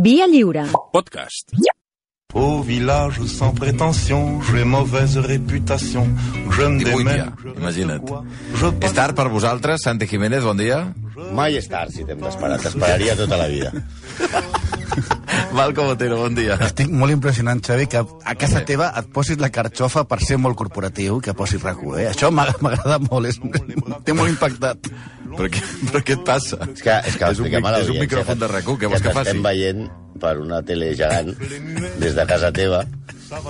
Via lliure. Podcast. Au village sans prétention, j'ai mauvaise réputation. Je me Divuit démène, ja, je ne imagina't. És tard per vosaltres, Santi Jiménez, bon dia. Mai és tard, si t'hem d'esperar. T'esperaria tota la vida. Malcom Otero, bon dia. Estic molt impressionant, Xavi, que a casa teva et posis la carxofa per ser molt corporatiu, que posis rac eh? Això m'ha- m'agrada molt, és, té molt impactat. Però què, però què et passa? És que, és que és un, mic- és un micròfon de rac què vols que faci? t'estem veient per una tele gegant des de casa teva.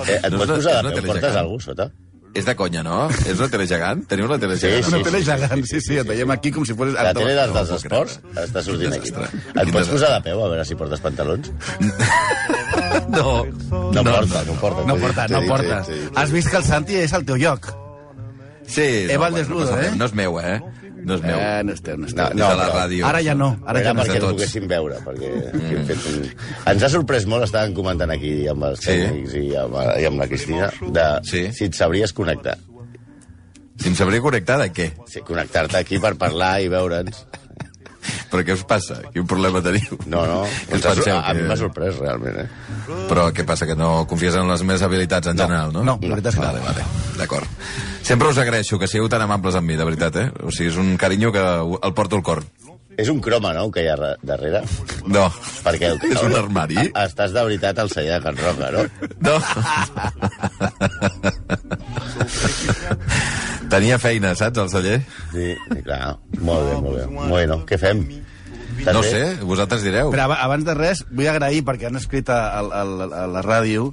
Eh, et No pots posar de peu? Portes gegant. algú sota? És de conya, no? És una tele gegant? Teniu una tele Sí, gegant? sí. Una tele gegant, sí, sí, et veiem aquí com si fos... La tele dels, no dels esports està sortint aquí. Et pots posar de peu a veure si portes pantalons? No. No, porta, no porta. No porta, no porta. t'he dit. Has vist que el Santi és al teu lloc. Sí. Eva el bueno, desnudo, no, eh? No és meu, eh? No és meu. Eh, no estem, no estem. No, És de la però- ràdio. Ara ja no, ara ja no. perquè el tots. poguéssim veure, perquè hem fet un... ens ha sorprès molt, estàvem comentant aquí amb els Sí. tècnics i, amb, i amb la Cristina, de Sí. si et sabries connectar. Si em sabria connectar, de què? Sí, connectar-te aquí per parlar i veure'ns. Però què us passa? Quin problema teniu? No, no, ens penseu? a mi m'ha sorprès, realment, eh? Però què passa, que no confies en les meves habilitats en general, no? no, la veritat és que no. Vale, vale, d'acord. Sempre us agraeixo que sigueu tan amables amb mi, de veritat, eh? O sigui, és un carinyo que el porto al cor. És un croma, no?, que hi ha darrere. No. Perquè És un armari? a- Estàs de veritat al celler de Can Roca, no? No. Tenia feina, saps, al celler? Sí, sí, clar. Molt bé, molt bé. Bueno, què fem? Estàs No sé, vosaltres direu. Però aba- abans de res, vull agrair perquè han escrit a, a, a, a la ràdio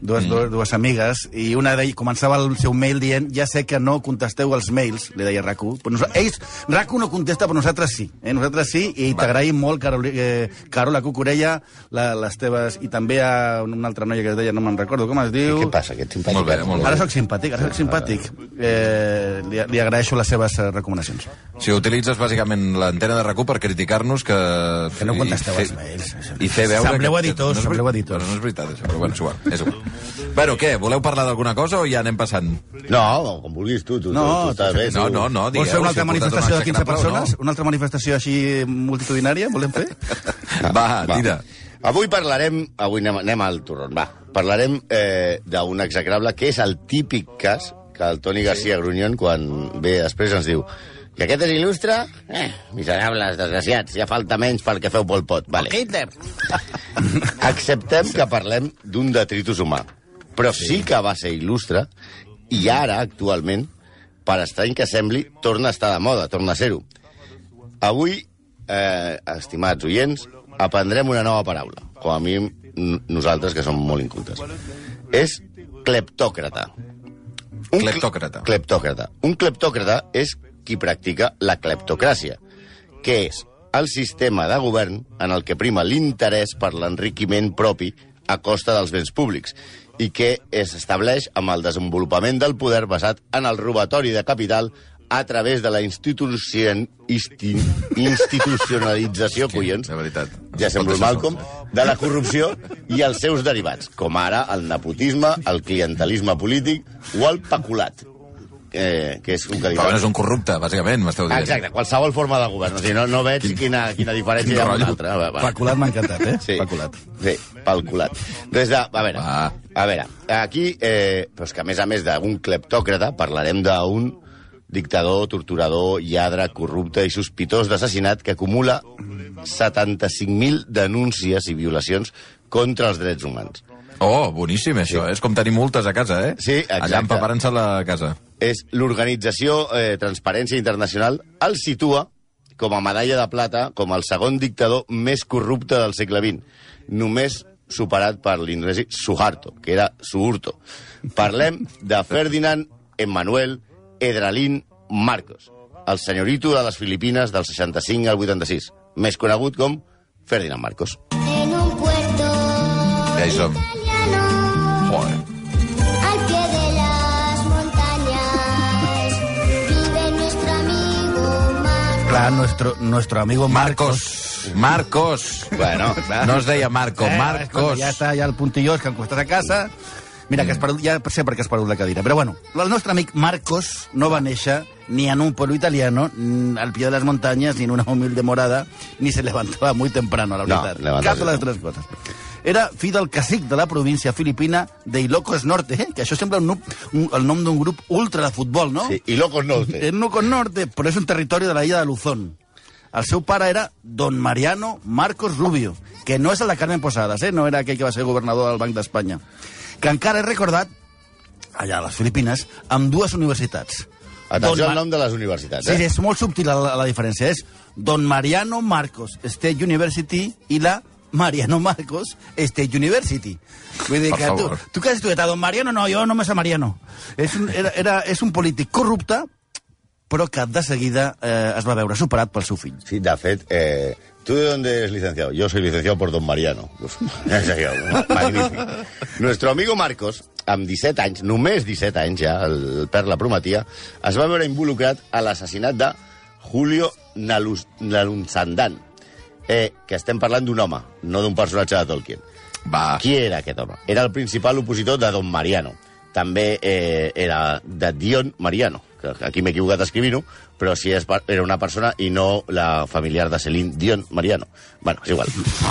dues, mm. dues, dues amigues i una d'elles començava el seu mail dient ja sé que no contesteu els mails, li deia RAC1 però nosa- ells, RAC1 no contesta però nosaltres sí eh? nosaltres sí i t'agraïm molt Carol, eh, Carola Cucurella la, les teves, i també a una altra noia que es deia, no me'n recordo com es diu Què passa? Que ets simpàtic? Molt bé, molt bé. Ara sóc simpàtic, ara sóc simpàtic. Eh, li, li agraeixo les seves recomanacions. Si utilitzes bàsicament l'antena de RAC1 per criticar-nos que... Que no i contesteu els mails. I fer veure... Sembleu que- editors, no és sembleu editors. No és veritat, això, però bueno, és igual, és igual. Bueno, què, voleu parlar d'alguna cosa o ja anem passant? No, com vulguis tu, tu, No, tu, tu bé. No, no, no, Vols digueu. fer una si altra portat manifestació de una 15 xacra prou, persones? no? Una altra manifestació així multitudinària? Volem fer? Va, tira. Avui parlarem, avui anem, anem al turron, va. Parlarem eh, d'un execrable que és el típic cas que el Toni García Grunyón, quan ve després, ens diu que aquest és il·lustre? Eh, miserables, desgraciats, ja falta menys pel que feu Pol Pot. Vale. Hitler! Acceptem que parlem d'un detritus humà, però sí que va ser il·lustre i ara, actualment, per estrany que sembli, torna a estar de moda, torna a ser-ho. Avui, eh, estimats oients, aprendrem una nova paraula, com a n- nosaltres, que som molt incultes. És cleptòcrata. Un cle- Cleptòcrata. Cleptòcrata. Un cleptòcrata és qui practica la cleptocràcia, que és el sistema de govern en el que prima l'interès per l'enriquiment propi a costa dels béns públics i que es estableix amb el desenvolupament del poder basat en el robatori de capital a través de la institucion... isti... institucionalització, collons, De veritat. ja sembla Malcolm, de la corrupció i els seus derivats, com ara el nepotisme, el clientelisme polític o el peculat, eh, que és un que Però és un corrupte, bàsicament, m'esteu dient. Exacte, qualsevol forma de govern. O sigui, no, no veig quina, quina diferència hi ha amb rotllo. una altra. Va, va. Peculat m'ha encantat, eh? Sí, Peculat. sí, pel culat. Des de, a veure, Va. a veure, aquí, eh, però és que a més a més d'un cleptòcrata, parlarem d'un dictador, torturador, lladre, corrupte i sospitós d'assassinat que acumula 75.000 denúncies i violacions contra els drets humans. Oh, boníssim, això. És com tenir multes a casa, eh? Sí, exacte. Allà empaparant-se la casa. És l'organització eh, Transparència Internacional el situa com a medalla de plata com el segon dictador més corrupte del segle XX, només superat per l'indonesi Suharto, que era Suhurto. Parlem de Ferdinand Emmanuel Edralín Marcos, el senyorito de les Filipines del 65 al 86, més conegut com Ferdinand Marcos. En un puerto Ja hi som. italiano, Joder. Marco. Clar, nuestro, nuestro amigo Marcos. Marcos. Marcos. Bueno. No es deia Marco, Eh, Marcos. Ja està, ja el puntillós que em costes a casa Mira, que has perdut, ja sé per què has perdut la cadira. Però bueno, el nostre amic Marcos no va néixer ni en un pueblo italiano, al pie de las montañas, ni en una humilde morada, ni se levantaba muy temprano, la No, veritat. levantarse Cap de les no. tres coses. Era fill del cacic de la província filipina de Ilocos Norte, eh? que això sembla un, un, el nom d'un grup ultra de futbol, no? Sí, i locos no té. En Ilocos Norte, però és un territori de la illa de Luzón. El seu pare era Don Mariano Marcos Rubio, que no és el de Carmen Posadas, eh? no era aquell que va ser governador del Banc d'Espanya, que encara és recordat, allà a les Filipines, amb dues universitats. Atenció Don al nom de les universitats, Sí, eh? és molt subtil la, la diferència. És Don Mariano Marcos State University i la Mariano Marcos State University. Vull dir Per que tu, favor. tu que has estudiat a Don Mariano, no, jo només a Mariano. És un, era, era, és un polític corrupte, però que de seguida eh, es va veure superat pel seu fill. Sí, de fet, eh, ¿tú de dónde eres licenciado? Yo soy licenciado por Don Mariano. Uf, magnífic. Nuestro amigo Marcos, amb 17 anys, només 17 anys ja, el Perla prometia, es va veure involucrat a l'assassinat de Julio Nalunsandan, eh, que estem parlant d'un home, no d'un personatge de Tolkien. Va. Qui era aquest home? Era el principal opositor de Don Mariano. També eh, era de Dion Mariano, que aquí m'he equivocat escrivint-ho, però sí és, era una persona i no la familiar de Celine Dion Mariano. bueno, és igual,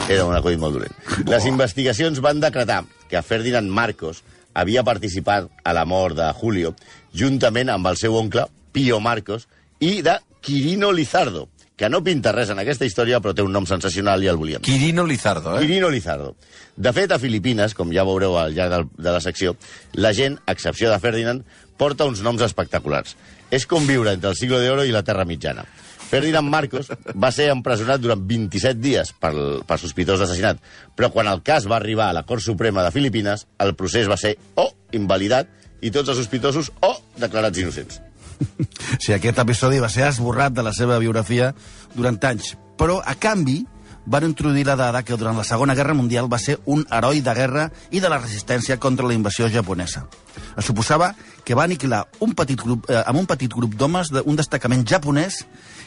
era un acudit molt dolent. Les investigacions van decretar que Ferdinand Marcos havia participat a la mort de Julio juntament amb el seu oncle Pío Marcos i de Quirino Lizardo, que no pinta res en aquesta història, però té un nom sensacional i el volíem. Quirino Lizardo, eh? Quirino Lizardo. De fet, a Filipines, com ja veureu al llarg del, de la secció, la gent, a excepció de Ferdinand, porta uns noms espectaculars. És com viure entre el siglo de oro i la Terra Mitjana. Ferdinand Marcos va ser empresonat durant 27 dies per, per sospitós d'assassinat, però quan el cas va arribar a la Cort Suprema de Filipines, el procés va ser o invalidat i tots els sospitosos o declarats innocents. Sí, aquest episodi va ser esborrat de la seva biografia durant anys, però a canvi van introduir la dada que durant la Segona Guerra Mundial va ser un heroi de guerra i de la resistència contra la invasió japonesa. Es suposava que va aniquilar un petit grup, eh, amb un petit grup d'homes d'un destacament japonès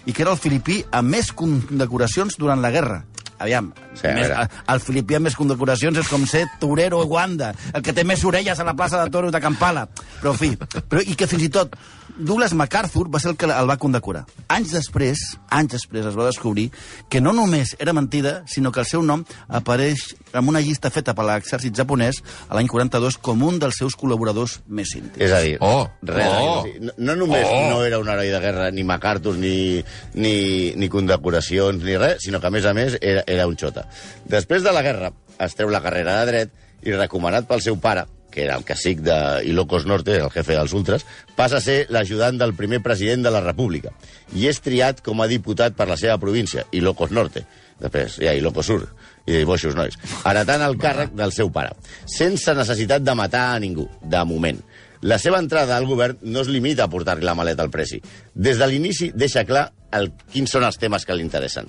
i que era el filipí amb més condecoracions durant la guerra. Aviam, Sí, a més, veure. el filipí amb més condecoracions és com ser torero a Uganda, el que té més orelles a la plaça de toros de Kampala. Però, en fi, però, i que fins i tot Douglas MacArthur va ser el que el va condecorar. Anys després, anys després es va descobrir que no només era mentida, sinó que el seu nom apareix en una llista feta per l'exèrcit japonès a l'any 42 com un dels seus col·laboradors més íntims. És a dir, Oh, res, oh. no, no només Oh. no era un heroi de guerra, ni MacArthur, ni, ni, ni condecoracions, ni res, sinó que, a més a més, era, era un xota. Després de la guerra, es treu la carrera de dret i, recomanat pel seu pare, que era el cacic de Ilocos Norte, el jefe dels ultras, passa a ser l'ajudant del primer president de la República i és triat com a diputat per la seva província, Ilocos Norte. Després hi ha Ilocos Sur i boixos nois, heretant el càrrec del seu pare, sense necessitat de matar a ningú, de moment. La seva entrada al govern no es limita a portar-li la maleta al presi. Des de l'inici deixa clar el, quins són els temes que li interessen.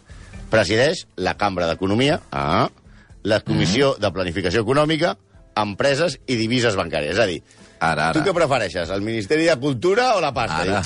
Presideix la Cambra d'Economia, ah, la Comissió de Planificació Econòmica, Empreses i Divises Bancàries. És a dir, Ara, ara. tu què prefereixes, el Ministeri de Cultura o la pasta? Ara,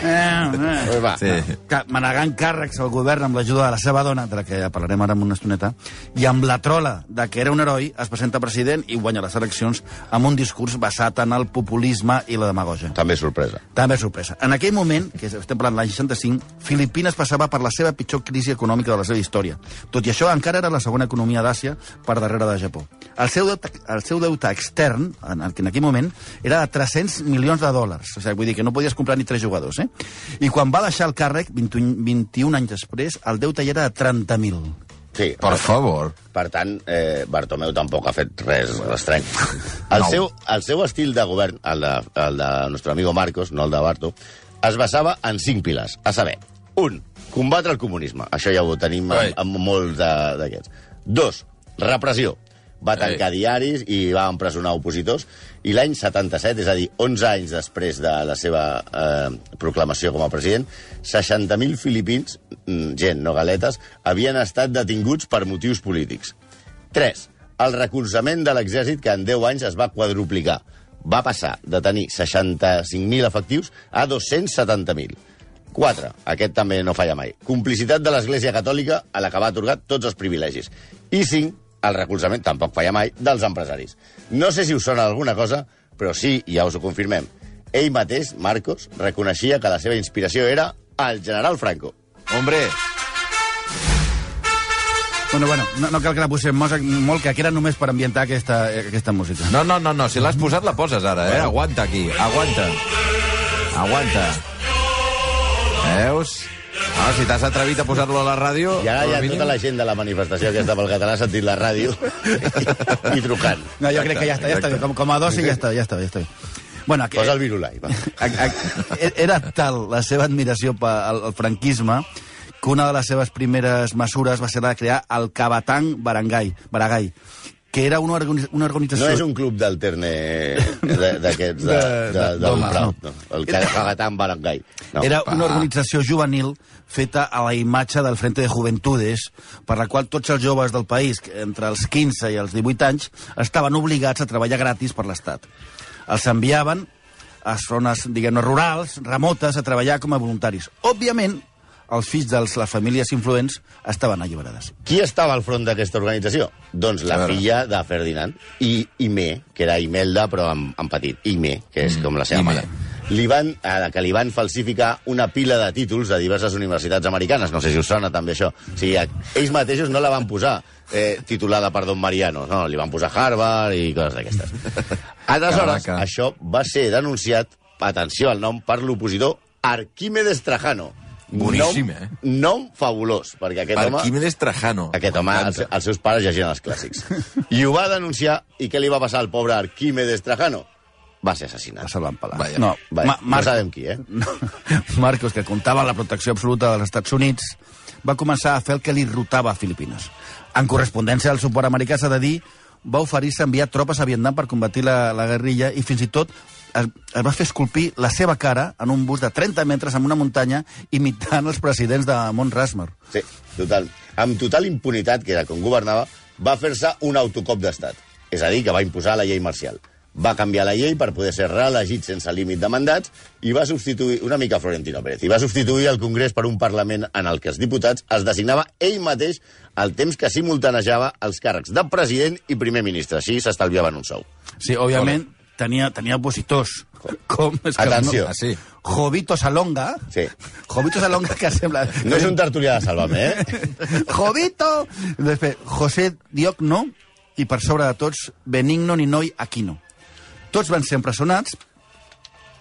Eh, eh. Pues va. Sí. que manegant càrrecs al govern amb l'ajuda de la seva dona, de la que ja parlarem ara en una estoneta, i amb la trola de que era un heroi, es presenta president i guanya les eleccions amb un discurs basat en el populisme i la demagogia. També sorpresa. També sorpresa. En aquell moment, que estem parlant l'any 65, Filipines passava per la seva pitjor crisi econòmica de la seva història. Tot i això, encara era la segona economia d'Àsia per darrere de Japó. El seu deute, el seu deute extern, en, en aquell moment, era de 300 milions de dòlars. O sigui, vull dir que no podies comprar ni tres jugadors, eh? I quan va deixar el càrrec, 21, 21 anys després, el deute ja era de 30.000. Sí, Per favor. Per tant, eh, Bartomeu tampoc ha fet res estrany. El, No. seu, el seu estil de govern, el de, el de nostre amigo Marcos, no el de Barto, es basava en cinc pilars. A saber, un, combatre el comunisme. Això ja ho tenim amb, amb molts de- d'aquests. Dos, repressió. Va tancar Ei. diaris i va empresonar opositors. I l'any 77, és a dir, 11 anys després de la seva eh, proclamació com a president, 60.000 filipins, mm, gent, no galetes, havien estat detinguts per motius polítics. 3. El recolzament de l'exèrcit que en 10 anys es va quadruplicar. Va passar de tenir 65.000 efectius a 270.000. 4. Aquest també no falla mai. Complicitat de l'Església Catòlica a la que va atorgar tots els privilegis. I 5. El recolzament, tampoc falla mai, dels empresaris. No sé si us sona alguna cosa, però sí, ja us ho confirmem. Ell mateix, Marcos, reconeixia que la seva inspiració era el general Franco. Hombre, Bueno, bueno, no, no cal que la posem molt, molt, que era només per ambientar aquesta, aquesta música. no, no, no, no, si l'has posat la poses ara, eh? Aguanta aquí, aguanta. Aguanta. Veus? Ah, si t'has atrevit a posar-lo a la ràdio... I ara hi ha mínim- tota la gent de la manifestació aquesta pel català sentint la ràdio i, i trucant. No, jo crec que ja està, ja està bé. Com, com a dosi ja està, ja està bé, ja està bé. Bueno, que, Posa el virulai, va. era tal la seva admiració pel franquisme que una de les seves primeres mesures va ser la de crear el Cabatán Barangay, Barangay que era una, organi una organització... No és un club d'alterne de- d'aquests de, de, de. El Cagatan Barangay. No. Era una organització juvenil feta a la imatge del Frente de Juventudes, per la qual tots els joves del país, entre els 15 i els 18 anys, estaven obligats a treballar gratis per l'Estat. Els enviaven a zones, diguem-ne, rurals, remotes, a treballar com a voluntaris. Òbviament, els fills de les famílies influents estaven alliberades. Qui estava al front d'aquesta organització? Doncs la filla de Ferdinand, i Ime, que era Imelda, però en, en petit. Ime, que és com la seva Ime. mare. Li van, a la que li van falsificar una pila de títols de diverses universitats americanes. No sé si us sona també això. O sigui, ells mateixos no la van posar eh, titulada per Don Mariano. No, li van posar Harvard i coses d'aquestes. Aleshores, Caraca. això va ser denunciat, atenció al nom, per l'opositor Arquímedes Trajano. Boníssim, nom, eh? Nom fabulós, perquè aquest home... Arquímedes Trajano. Aquest home, els, els seus pares llegien els clàssics. I ho va denunciar, i què li va passar al pobre Arquímedes Trajano? Va ser assassinat. Va pelar. Vaja. No, Vaja, no sabem qui, eh? No. Marcos, que comptava la protecció absoluta dels Estats Units, va començar a fer el que li rotava a Filipines. En correspondència al suport americà, s'ha de dir, va oferir-se enviar tropes a Vietnam per combatir la, la guerrilla i fins i tot es, es va fer esculpir la seva cara en un bus de 30 metres en una muntanya imitant els presidents de Mont Rushmore. Sí, total. Amb total impunitat, que era com governava, va fer-se un autocop d'estat. És a dir, que va imposar la llei marcial. Va canviar la llei per poder ser reelegit sense límit de mandats i va substituir, una mica Florentino Pérez, i va substituir el Congrés per un Parlament en el que els diputats es designava ell mateix al temps que simultanejava els càrrecs de president i primer ministre. Així s'estalviaven un sou. Sí, òbviament, tenia, tenia opositors. Com? És que Atenció. No, Ah, sí? Jovito Salonga. Sí. Jovito Salonga, que sembla... No és un tertulià de Sálvame, eh? Jovito! Després, José Dioc no, i per sobre de tots, Benigno Ninoy Aquino. Tots van ser empresonats,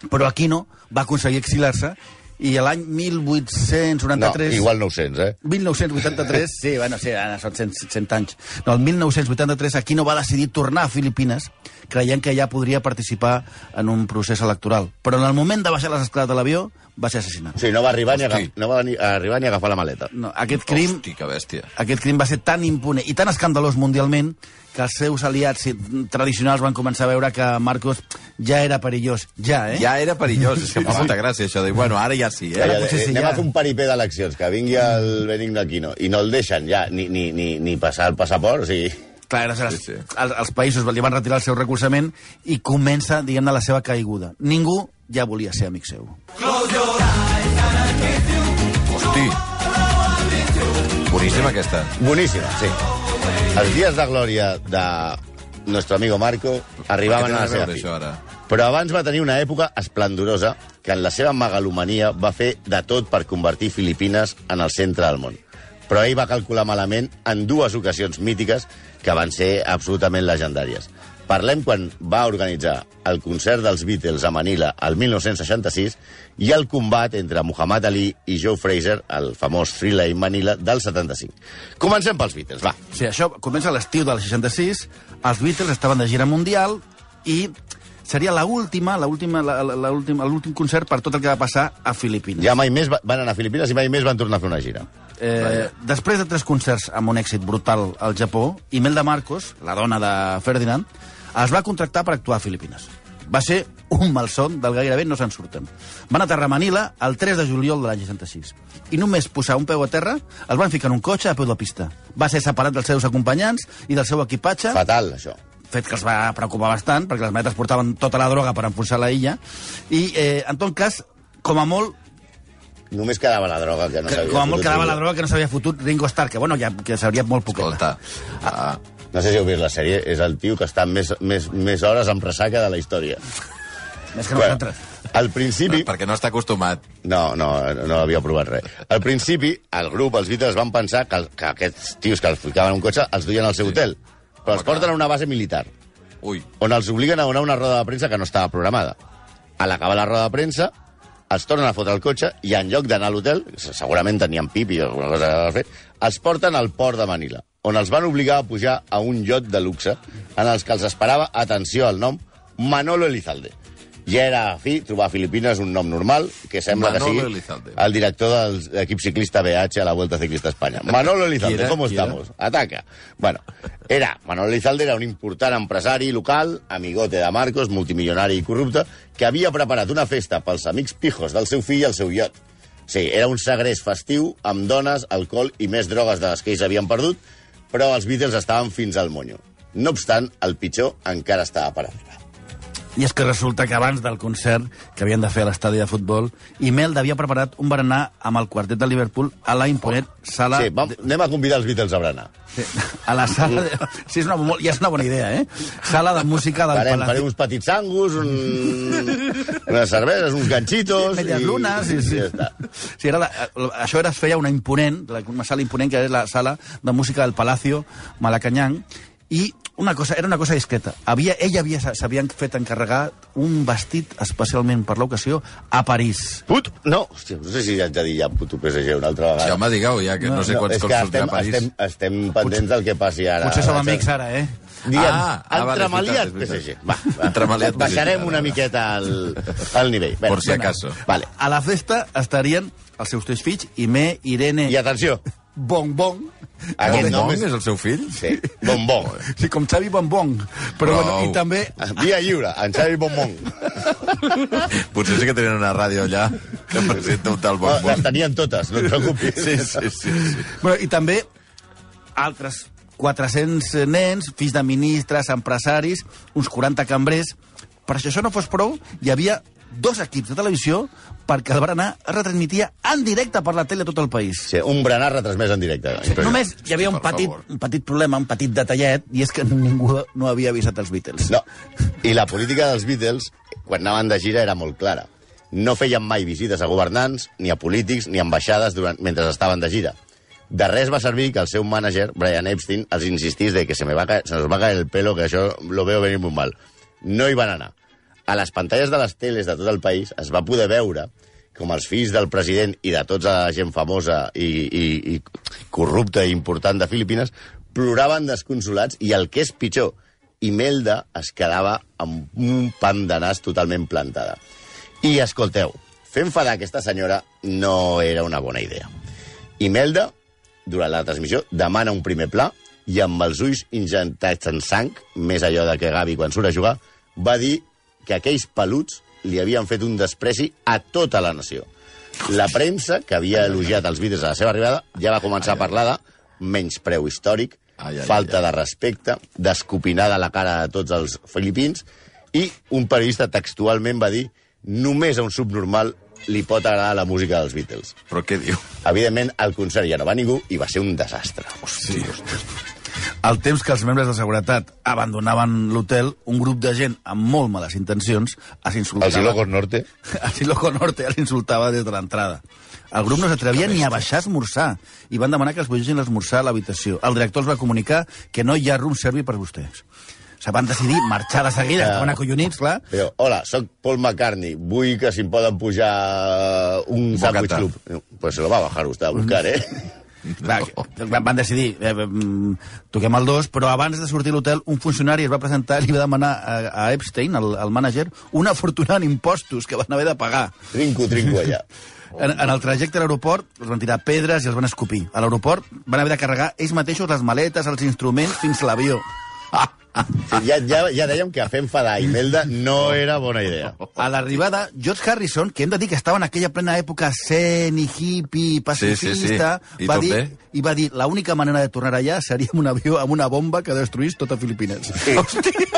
però Aquino va aconseguir exiliar-se i l'any No, 1893... igual 900, eh? 1983, sí, bueno, sí, ara són 100, 100 anys. No, el 1983 Aquino va decidir tornar a Filipines creient que ja podria participar en un procés electoral. Però en el moment de baixar les escales de l'avió va ser assassinat. Sigui, no va arribar, ni a, Hosti. agaf- no va ni, a arribar ni a agafar la maleta. No, aquest crim Hosti, que bèstia. aquest crim va ser tan impune i tan escandalós mundialment que els seus aliats tradicionals van començar a veure que Marcos ja era perillós. Ja, eh? Ja era perillós, és que fa molta gràcia això de bueno, ara ja sí, eh? ja, potser sí, anem ja. a fer un paripé d'eleccions, que vingui el Benigno Aquino, i no el deixen ja ni, ni, ni, ni passar el passaport, o sigui... Clar, aleshores, sí. sí. Els, els països li van retirar el seu recolzament i comença, diguem-ne, la seva caiguda. Ningú ja volia ser amic seu. Hosti. Boníssima aquesta. Boníssima, sí. Els dies de glòria de nuestro amigo Marco arribaven a la seva fi. Però abans va tenir una època esplendorosa que en la seva megalomania va fer de tot per convertir Filipines en el centre del món. Però ell va calcular malament en dues ocasions mítiques que van ser absolutament legendàries. Parlem quan va organitzar el concert dels Beatles a Manila el 1966 i el combat entre Muhammad Ali i Joe Fraser, el famós Thriller in Manila del 75. Comencem pels Beatles, va. Sigui, això comença l'estiu del 66, els Beatles estaven de gira mundial i seria la última, la última, la, la, la última, l'últim concert per tot el que va passar a Filipines. Ja mai més va- van anar a Filipines i mai més van tornar a fer una gira. Eh, després de tres concerts amb un èxit brutal al Japó, Imelda Marcos, la dona de Ferdinand, es va contractar per actuar a Filipines. Va ser un malson del gairebé no se'n surten. Van aterrar a Manila el 3 de juliol de l'any 66. I només posar un peu a terra, els van ficar en un cotxe a peu de pista. Va ser separat dels seus acompanyants i del seu equipatge, Fatal, això. fet que els va preocupar bastant, perquè les maletes portaven tota la droga per enfonsar la illa. I, eh, en tot cas, com a molt, Només quedava la droga, que no que, sabia. com a molt fotut quedava la droga que no s'havia fotut Ringo Starr, que bueno, ja que sabria molt poquet. Escolta, ah, No sé si heu vist la sèrie, és el tio que està més, més, més hores amb ressaca de la història. Més que nosaltres. al principi... Perquè no està acostumat. No, no, no havia provat res. Al principi, el grup, els Beatles, van pensar que, que aquests tios que els ficaven en un cotxe els duien al seu Sí. hotel. Però els porten clar. a una base militar, Ui, on els obliguen a donar una roda de premsa que no estava programada. A l'acabar la roda de premsa, els tornen a fotre el cotxe i en lloc d'anar a l'hotel, segurament tenien pipi o alguna cosa a fer, els porten al port de Manila, on els van obligar a pujar a un iot de luxe en els que els esperava, atenció al nom, Manolo Elizalde. Ja era fi trobar a Filipines un nom normal, que sembla Manolo que sigui Elizalde. el director del equip ciclista BH a la Vuelta Ciclista a Espanya. Manolo Elizalde, era? estamos? Ataca. Bueno, era, Manolo Elizalde era un important empresari local, amigote de Marcos, multimilionari i corrupte, que havia preparat una festa pels amics pijos del seu fill al seu iot. Sí, era un segrest festiu amb dones, alcohol i més drogues de les que ells havien perdut, però els Beatles estaven fins al monyo. No obstant, el pitjor encara estava per arribar. I és que resulta que abans del concert que havien de fer a l'estadi de futbol, Imelda havia preparat un berenar amb el quartet de Liverpool a la imponent sala... Sí, vam, anem a convidar els Beatles a berenar. Sí, a la sala... De... Sí, és una, molt- ja és una bona idea, eh? Sala de música del Farem, Palacio. farem uns petits sangus, un... unes cerveses, uns ganxitos... Medias i- lunas, sí, sí. I ja sí era la, això era, es feia una imponent, una sala imponent, que és la sala de música del Palacio Malacanyang, i una cosa, era una cosa discreta. Havia, ella havia, s'havien fet encarregar un vestit especialment per l'ocasió a París. Put? No, hòstia, no sé si haig de dir ja puto PSG una altra vegada. sí, home, digueu, ja que no, sé quants és cops sortirà estem, a París. estem, estem pendents del que passi ara. Potser som a- amics ara, eh? Diguem, Ah, ah, vale, PSG. Va, va. Entremaliat PSG, Baixarem una miqueta al, al nivell. Bé, Por si acaso. Vale. A la festa estarien els seus tres fills, Imé, Irene I atenció, Bonbon. aquest Bon nom és... és el seu fill? Sí, Bombón. Sí, com Xavi Bonbon. Però Prou. bueno, i també Via lliure, en Xavi Bombón. Potser sí que tenen una ràdio allà que presenta un tal Oh, Bon les tenien totes, no et preocupis. Sí, sí, sí. sí. Bueno, I també altres 400 nens, fills de ministres, empresaris, uns 40 cambrers. Per si això no fos prou, hi havia dos equips de televisió perquè el berenar es retransmitia en directe per la tele a tot el país. Sí, un berenar retransmès en directe. Impressionant. Només hi havia un petit, un petit problema, un petit detallet, i és que ningú no havia avisat els Beatles. No. I la política dels Beatles, quan anaven de gira, era molt clara. No feien mai visites a governants, ni a polítics, ni a ambaixades durant, mentre estaven de gira. De res va servir que el seu mànager, Brian Epstein, els insistís de que se, me va caer, se nos va caer el pelo, que això lo veo venir muy mal. No hi van anar. A les pantalles de les teles de tot el país es va poder veure com els fills del president i de tota la gent famosa i, i, i corrupta i important de Filipines ploraven desconsolats i el que és pitjor, Imelda es quedava amb un pam de nas totalment plantada. I escolteu, fer enfadar aquesta senyora no era una bona idea. Imelda, durant la transmissió, demana un primer pla i amb els ulls injectats en sang, més allò de que Gavi quan surt a jugar, va dir que aquells peluts li havien fet un despreci a tota la nació. La premsa, que havia elogiat els Beatles a la seva arribada, ja va començar a parlar de menyspreu històric, Ai, ai, falta ai. de respecte, d'escopinar de la cara de tots els filipins, i un periodista textualment va dir només a un subnormal li pot agradar la música dels Beatles. Però què diu? Evidentment, al concert ja no va ningú i va ser un desastre. Sí. Al temps que els membres de seguretat abandonaven l'hotel, un grup de gent amb molt males intencions els insultava. Els Ilocos Norte... El Loco Norte els insultava des de l'entrada. El grup no s'atrevia ni a baixar a esmorzar i van demanar que els pugessin l'esmorzar a l'habitació. El director els va comunicar que no hi ha room service per vostès. Sigui, van decidir marxar de seguida, Ah. estaven acollonits, clar. Però, hola, sóc Paul McCartney, vull que si em poden pujar un Bocata. sandwich club. Pues se lo va a bajar usted a buscar, eh? Clar, van decidir, eh, mm, toquem el dos, però abans de sortir a l'hotel, un funcionari es va presentar i li va demanar a, a Epstein, el, el mànager, una fortuna en impostos que van haver de pagar. Trinco, trinco allà. En, en el trajecte a l'aeroport els van tirar pedres i els van escopir. A l'aeroport van haver de carregar ells mateixos les maletes, els instruments, fins a l'avió. Sí, ja, ja, ja dèiem que fer enfadar a Imelda no era bona idea. A l'arribada, George Harrison, que hem de dir que estava en aquella plena època zen i hippie, pacifista, Sí, sí, sí. I va dir, bé? i va dir la única manera de tornar allà seria amb un avió amb una bomba que destruís tota Filipines. Sí.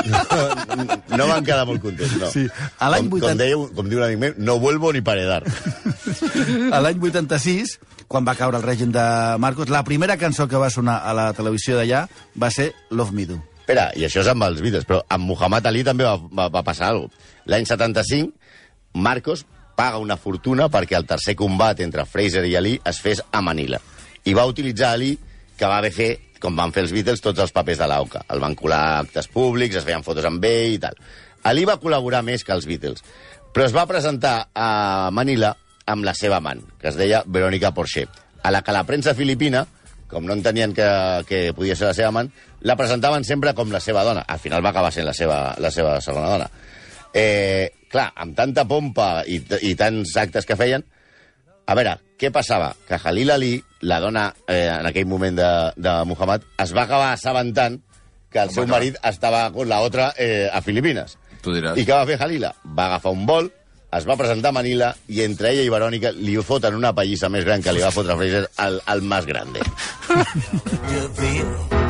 No, no van quedar molt contents, no. Sí. A l'any com, 80 com, deia, com diu un amic meu, no vuelvo ni para dar. A l'any 86, quan va caure el règim de Marcos, la primera cançó que va sonar a la televisió d'allà va ser Love Me Do. Espera, i això és amb els Beatles, però amb Muhammad Ali també va, va, va passar alguna cosa. L'any 75, Marcos paga una fortuna perquè el tercer combat entre Fraser i Ali es fes a Manila. I va utilitzar Ali, que va haver fer, com van fer els Beatles, tots els papers de l'AUCA. El van colar actes públics, es feien fotos amb ell i tal. Ali va col·laborar més que els Beatles, però es va presentar a Manila amb la seva amant, que es deia Verónica Porcher, a la que la premsa filipina, com no entenien que, que podia ser la seva amant, la presentaven sempre com la seva dona. Al final va acabar sent la seva, la seva segona dona. Eh, clar, amb tanta pompa i, i tants actes que feien, a veure, què passava? Que Halil Ali, la dona eh, en aquell moment de, de Muhammad, es va acabar assabentant que el seu marit estava con la otra eh, a Filipines. Tu diràs. I què va fer Halila? Va agafar un vol, es va presentar a Manila i entre ella i Verònica li foten una pallissa més gran que li va fotre Fraser al, al més grande.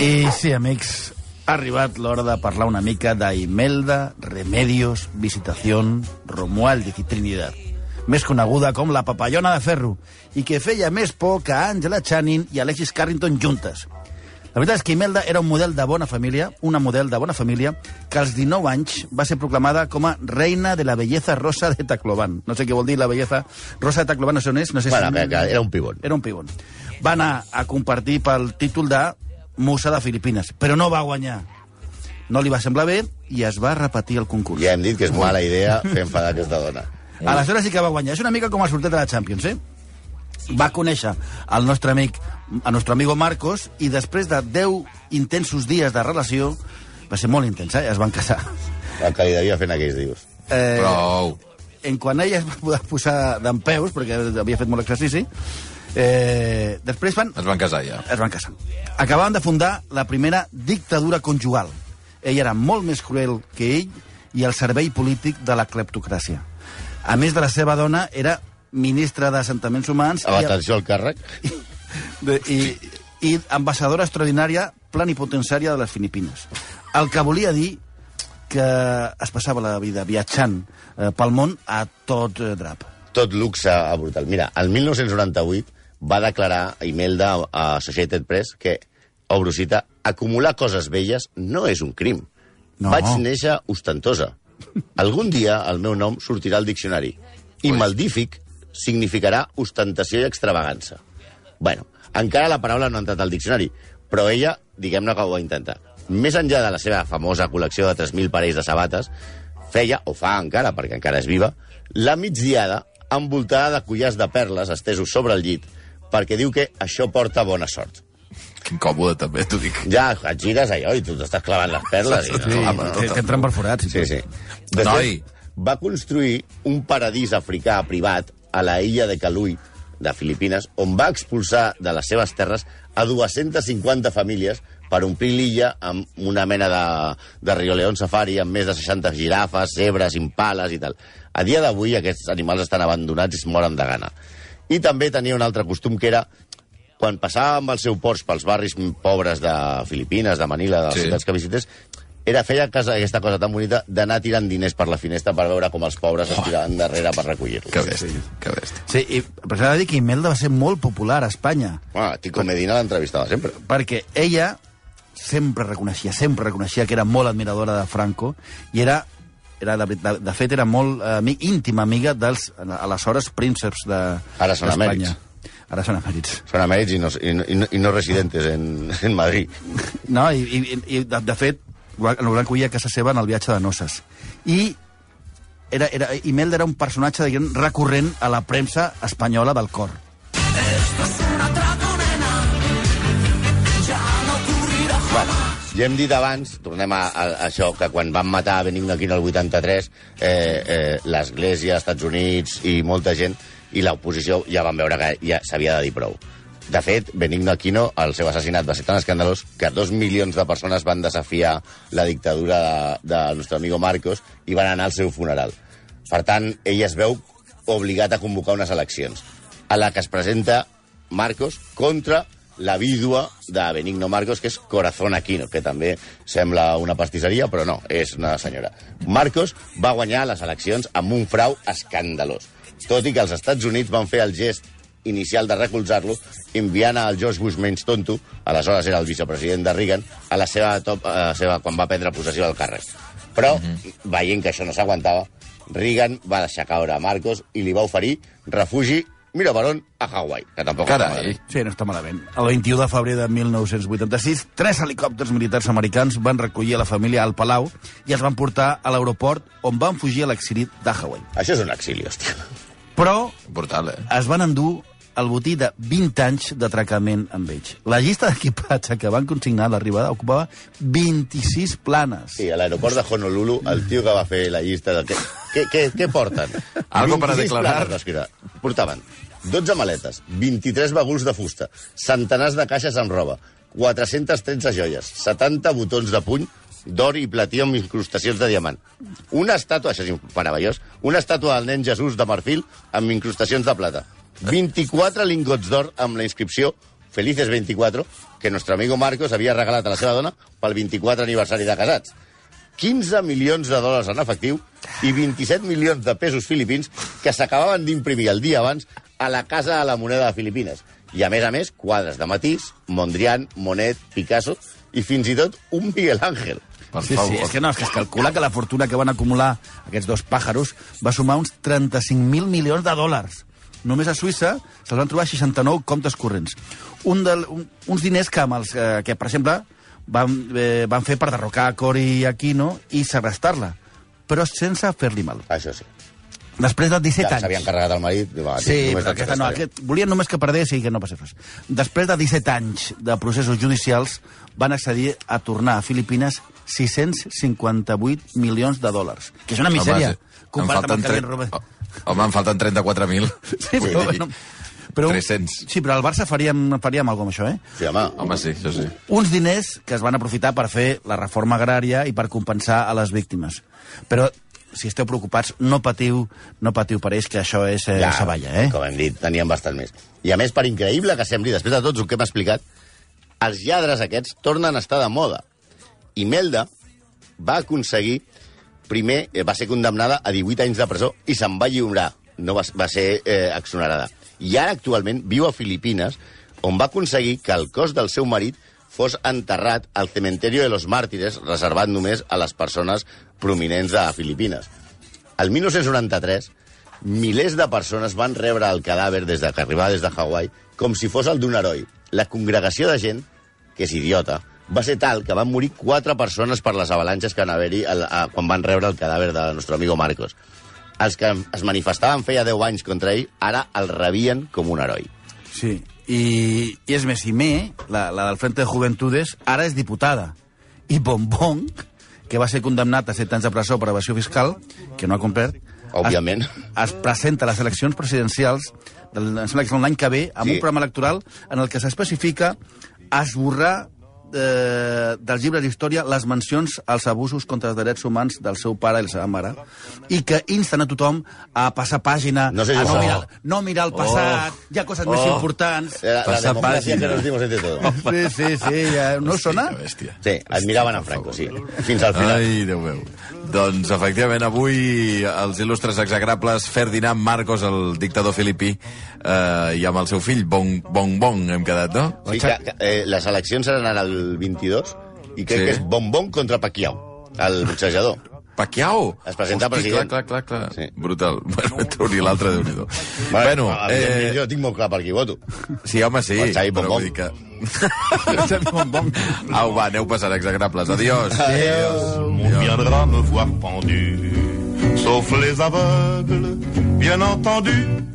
I sí, amics, ha arribat l'hora de parlar una mica d'Imelda, Remedios, Visitación, Romualdez i Trinidad, més coneguda com la papallona de ferro, i que feia més por que Angela Channing i Alexis Carrington juntes. La veritat és que Imelda era un model de bona família, una model de bona família, que als 19 anys va ser proclamada com a reina de la belleza rosa de Tacloban. No sé què vol dir la belleza rosa de Tacloban, no sé on és. No sé Bueno, si... que, que era un pivot. Era un pivot. Va anar a compartir pel títol de Musa de Filipines, però no va guanyar. No li va semblar bé i es va repetir el concurs. Ja hem dit que és mala idea fer enfadar aquesta dona. Aleshores sí que va guanyar. És una mica com el sorteig de la Champions, eh? Va conèixer el nostre amic, el nostre amigo Marcos, i després de 10 intensos dies de relació, va ser molt intensa, eh? es van casar. El que li devia fer en aquells dius. Eh, Prou. en quan ella es va poder posar d'en peus, perquè havia fet molt exercici, eh, després van Es van casar ja. es van casar. Acabaven de fundar la primera dictadura conjugal. Ell era molt més cruel que ell i el servei polític de la cleptocràcia. A més de la seva dona, era ministra d'Assentaments Humans Amb i, atenció al càrrec. de, i, i ambaixadora extraordinària plenipotenciària de les Filipines. El que volia dir que es passava la vida viatjant eh, pel món a tot eh, drap. Tot luxe a brutal. Mira, el 1998 va declarar Imelda a Associated Press que, obro cita, acumular coses velles no és un crim. No. Vaig néixer ostentosa. Algun dia el meu nom sortirà al diccionari. I maldífic significarà ostentació i extravagança. Bueno, encara la paraula no ha entrat al diccionari, però ella, diguem-ne que ho va intentar. Més enllà de la seva famosa col·lecció de 3.000 parells de sabates, feia, o fa encara, perquè encara és viva, la migdiada envoltada de collars de perles estesos sobre el llit, perquè diu que això porta bona sort. Quin còmode, també, t'ho dic. Ja et gires allò i tu t'estàs clavant les perles. I, Sí, no, que entren per forats. Sí, sí. De Noi. va construir un paradís africà privat a la illa de Calui, de Filipines, on va expulsar de les seves terres a 250 famílies per omplir l'illa amb una mena de, de Rio León Safari, amb més de 60 girafes, zebres, impales i tal. A dia d'avui aquests animals estan abandonats i es moren de gana. I també tenia un altre costum que era quan passava amb el seu Porsche pels barris pobres de Filipines, de Manila, de les sí. ciutats que visités, era feia casa, aquesta cosa tan bonita d'anar tirant diners per la finestra per veure com els pobres es tiraven darrere per recollir-los. Que bèstia, que bèstia. Sí, i, però s'ha de dir que Imelda va ser molt popular a Espanya, Bueno, Tico Medina l'entrevistava sempre. perquè ella sempre reconeixia, sempre reconeixia que era molt admiradora de Franco i era, era de, de, de fet, era molt eh, ami- íntima amiga dels, aleshores, prínceps de Ara són d'Espanya. emèrits. Ara són emèrits. Són emèrits i, no- i, no, i no residentes en, en Madrid. No, i, i, i de, de fet, el van acollir a casa seva en el viatge de noces. I era, era, Imelda era un personatge diguem, recurrent a la premsa espanyola del cor. Bueno, ja hem dit abans, tornem a, a, a això, que quan van matar Benigno Aquino el 83, eh, eh, l'Església, Estats Units i molta gent, i l'oposició ja van veure que ja s'havia de dir prou. De fet, Benigno Aquino, el seu assassinat va ser tan escandalós que dos milions de persones van desafiar la dictadura de, del nostre amigo Marcos i van anar al seu funeral. Per tant, ell es veu obligat a convocar unes eleccions, a la que es presenta Marcos contra la vídua de Benigno Marcos, que és Corazón Aquino, que també sembla una pastisseria, però no, és una senyora. Marcos va guanyar les eleccions amb un frau escandalós, tot i que els Estats Units van fer el gest inicial de recolzar-lo, enviant al George Bush menys tonto, aleshores era el vicepresident de Reagan, a la seva, top, a la seva quan va prendre possessió del càrrec. Però, veient que això no s'aguantava, Reagan va deixar caure a Marcos i li va oferir refugi, mira per on, a Hawaii, que tampoc està Carai. malament. Sí, no està malament. El 21 de febrer de 1986, tres helicòpters militars americans van recollir a la família al Palau i els van portar a l'aeroport on van fugir a l'exili de Hawaii. Això és un exili, hòstia. Però Brutal, eh? es van endur el botí de 20 anys d'atracament amb ells. La llista d'equipatge que van consignar a l'arribada ocupava 26 planes. Sí, a l'aeroport de Honolulu, el tio que va fer la llista de... Què, què, què, què porten? Algo para 26 declarar. planes. Portaven 12 maletes, 23 baguls de fusta, centenars de caixes amb roba, 413 joies, 70 botons de puny d'or i platí amb incrustacions de diamant. Una estàtua, això és meravellós, una estàtua del nen Jesús de marfil amb incrustacions de plata. 24 lingots d'or amb la inscripció Felices 24, que nuestro amigo Marcos havia regalat a la seva dona pel 24 aniversari de casats. 15 milions de dòlars en efectiu i 27 milions de pesos filipins que s'acabaven d'imprimir el dia abans a la Casa de la Moneda de Filipines. I, a més a més, quadres de Matís, Mondrian, Monet, Picasso i fins i tot un Miguel Ángel. Per Sí, favor. sí, és que no, és que es calcula que la fortuna que van acumular aquests dos pàjaros va sumar uns 35.000 milions de dòlars. Només a Suïssa se'ls van trobar 69 comptes corrents. Un del, un, uns diners que, amb els, eh, que per exemple, van, eh, van fer per derrocar Cori Aquino i segrestar-la, però sense fer-li mal. Això sí. Després de 17 Ja anys... s'havien carregat el marit. Va, Sí, només però de aquesta no, aquest, volien només que perdés i que no passés res. Després de 17 anys de processos judicials, van accedir a tornar a Filipines 658 milions de dòlars, que és una misèria. Home, comparat amb falten el que havien robat. Home, em falten 34.000. Sí, però, bueno, però, 300. Sí, però al Barça faríem, faríem alguna cosa amb això, eh? Sí, home. Home, sí, això sí. Uns diners que es van aprofitar per fer la reforma agrària i per compensar a les víctimes. Però, si esteu preocupats, no patiu, no patiu per ells, que això és eh, saballa, eh? Com hem dit, teníem bastant més. I a més, per increïble que sembli, després de tot el que hem explicat, els lladres aquests tornen a estar de moda. Imelda va aconseguir, primer eh, va ser condemnada a 18 anys de presó i se'n va lliurar, no va, va ser eh, exonerada. I ara actualment viu a Filipines, on va aconseguir que el cos del seu marit fos enterrat al cementerio de los màrtires, reservat només a les persones prominents de Filipines. El 1993, milers de persones van rebre el cadàver des de que arribava des de Hawaii com si fos el d'un heroi. La congregació de gent, que és idiota, va ser tal que van morir quatre persones per les avalanxes que van haver-hi quan van rebre el cadàver de nostre amigo Marcos. Els que es manifestaven feia 10 anys contra ell, ara el rebien com un heroi. Sí, i, i és més, i me, la, la del Frente de Juventudes, ara és diputada. I Bombón, que va ser condemnat a 7 anys de presó per evasió fiscal, que no ha complert, Òbviament. es, es presenta a les eleccions presidencials del, em sembla que és l'any que ve, amb Sí. un programa electoral en el que s'especifica esborrar eh, dels llibres d'història les mencions als abusos contra els drets humans del seu pare i la seva mare i que insten a tothom a passar pàgina, No sé a si no ho mirar, no mirar el passat, hi ha coses més Oh. importants. La, la Passar democràcia pàgina. que nos dimos entre todos. Sí, sí, sí, ja, no sona? Sí, admiraven a Franco, sí. Fins al final. Ai, Déu meu. Doncs, efectivament, avui els il·lustres exagrables Ferdinand Marcos, el dictador filipí, eh, i amb el seu fill, Bong Bong, Bong hem quedat, no? Sí, que, que, eh, les eleccions seran ara el 22 i crec Sí. que és Bombón contra Pacquiao, el boxejador. Pacquiao. Es presenta Hosti, president. Clar, clar, clar, clar. Sí. Brutal. Bueno, entre un i l'altre, déu nhi Bueno, eh... jo tinc molt clar per qui voto. sí, home, sí. El Xavi però Bombón. vull dir que... Au, va, aneu passant exagrables. Adiós. Adiós. On viendra me voir pendu, sauf les aveugles, bien entendu.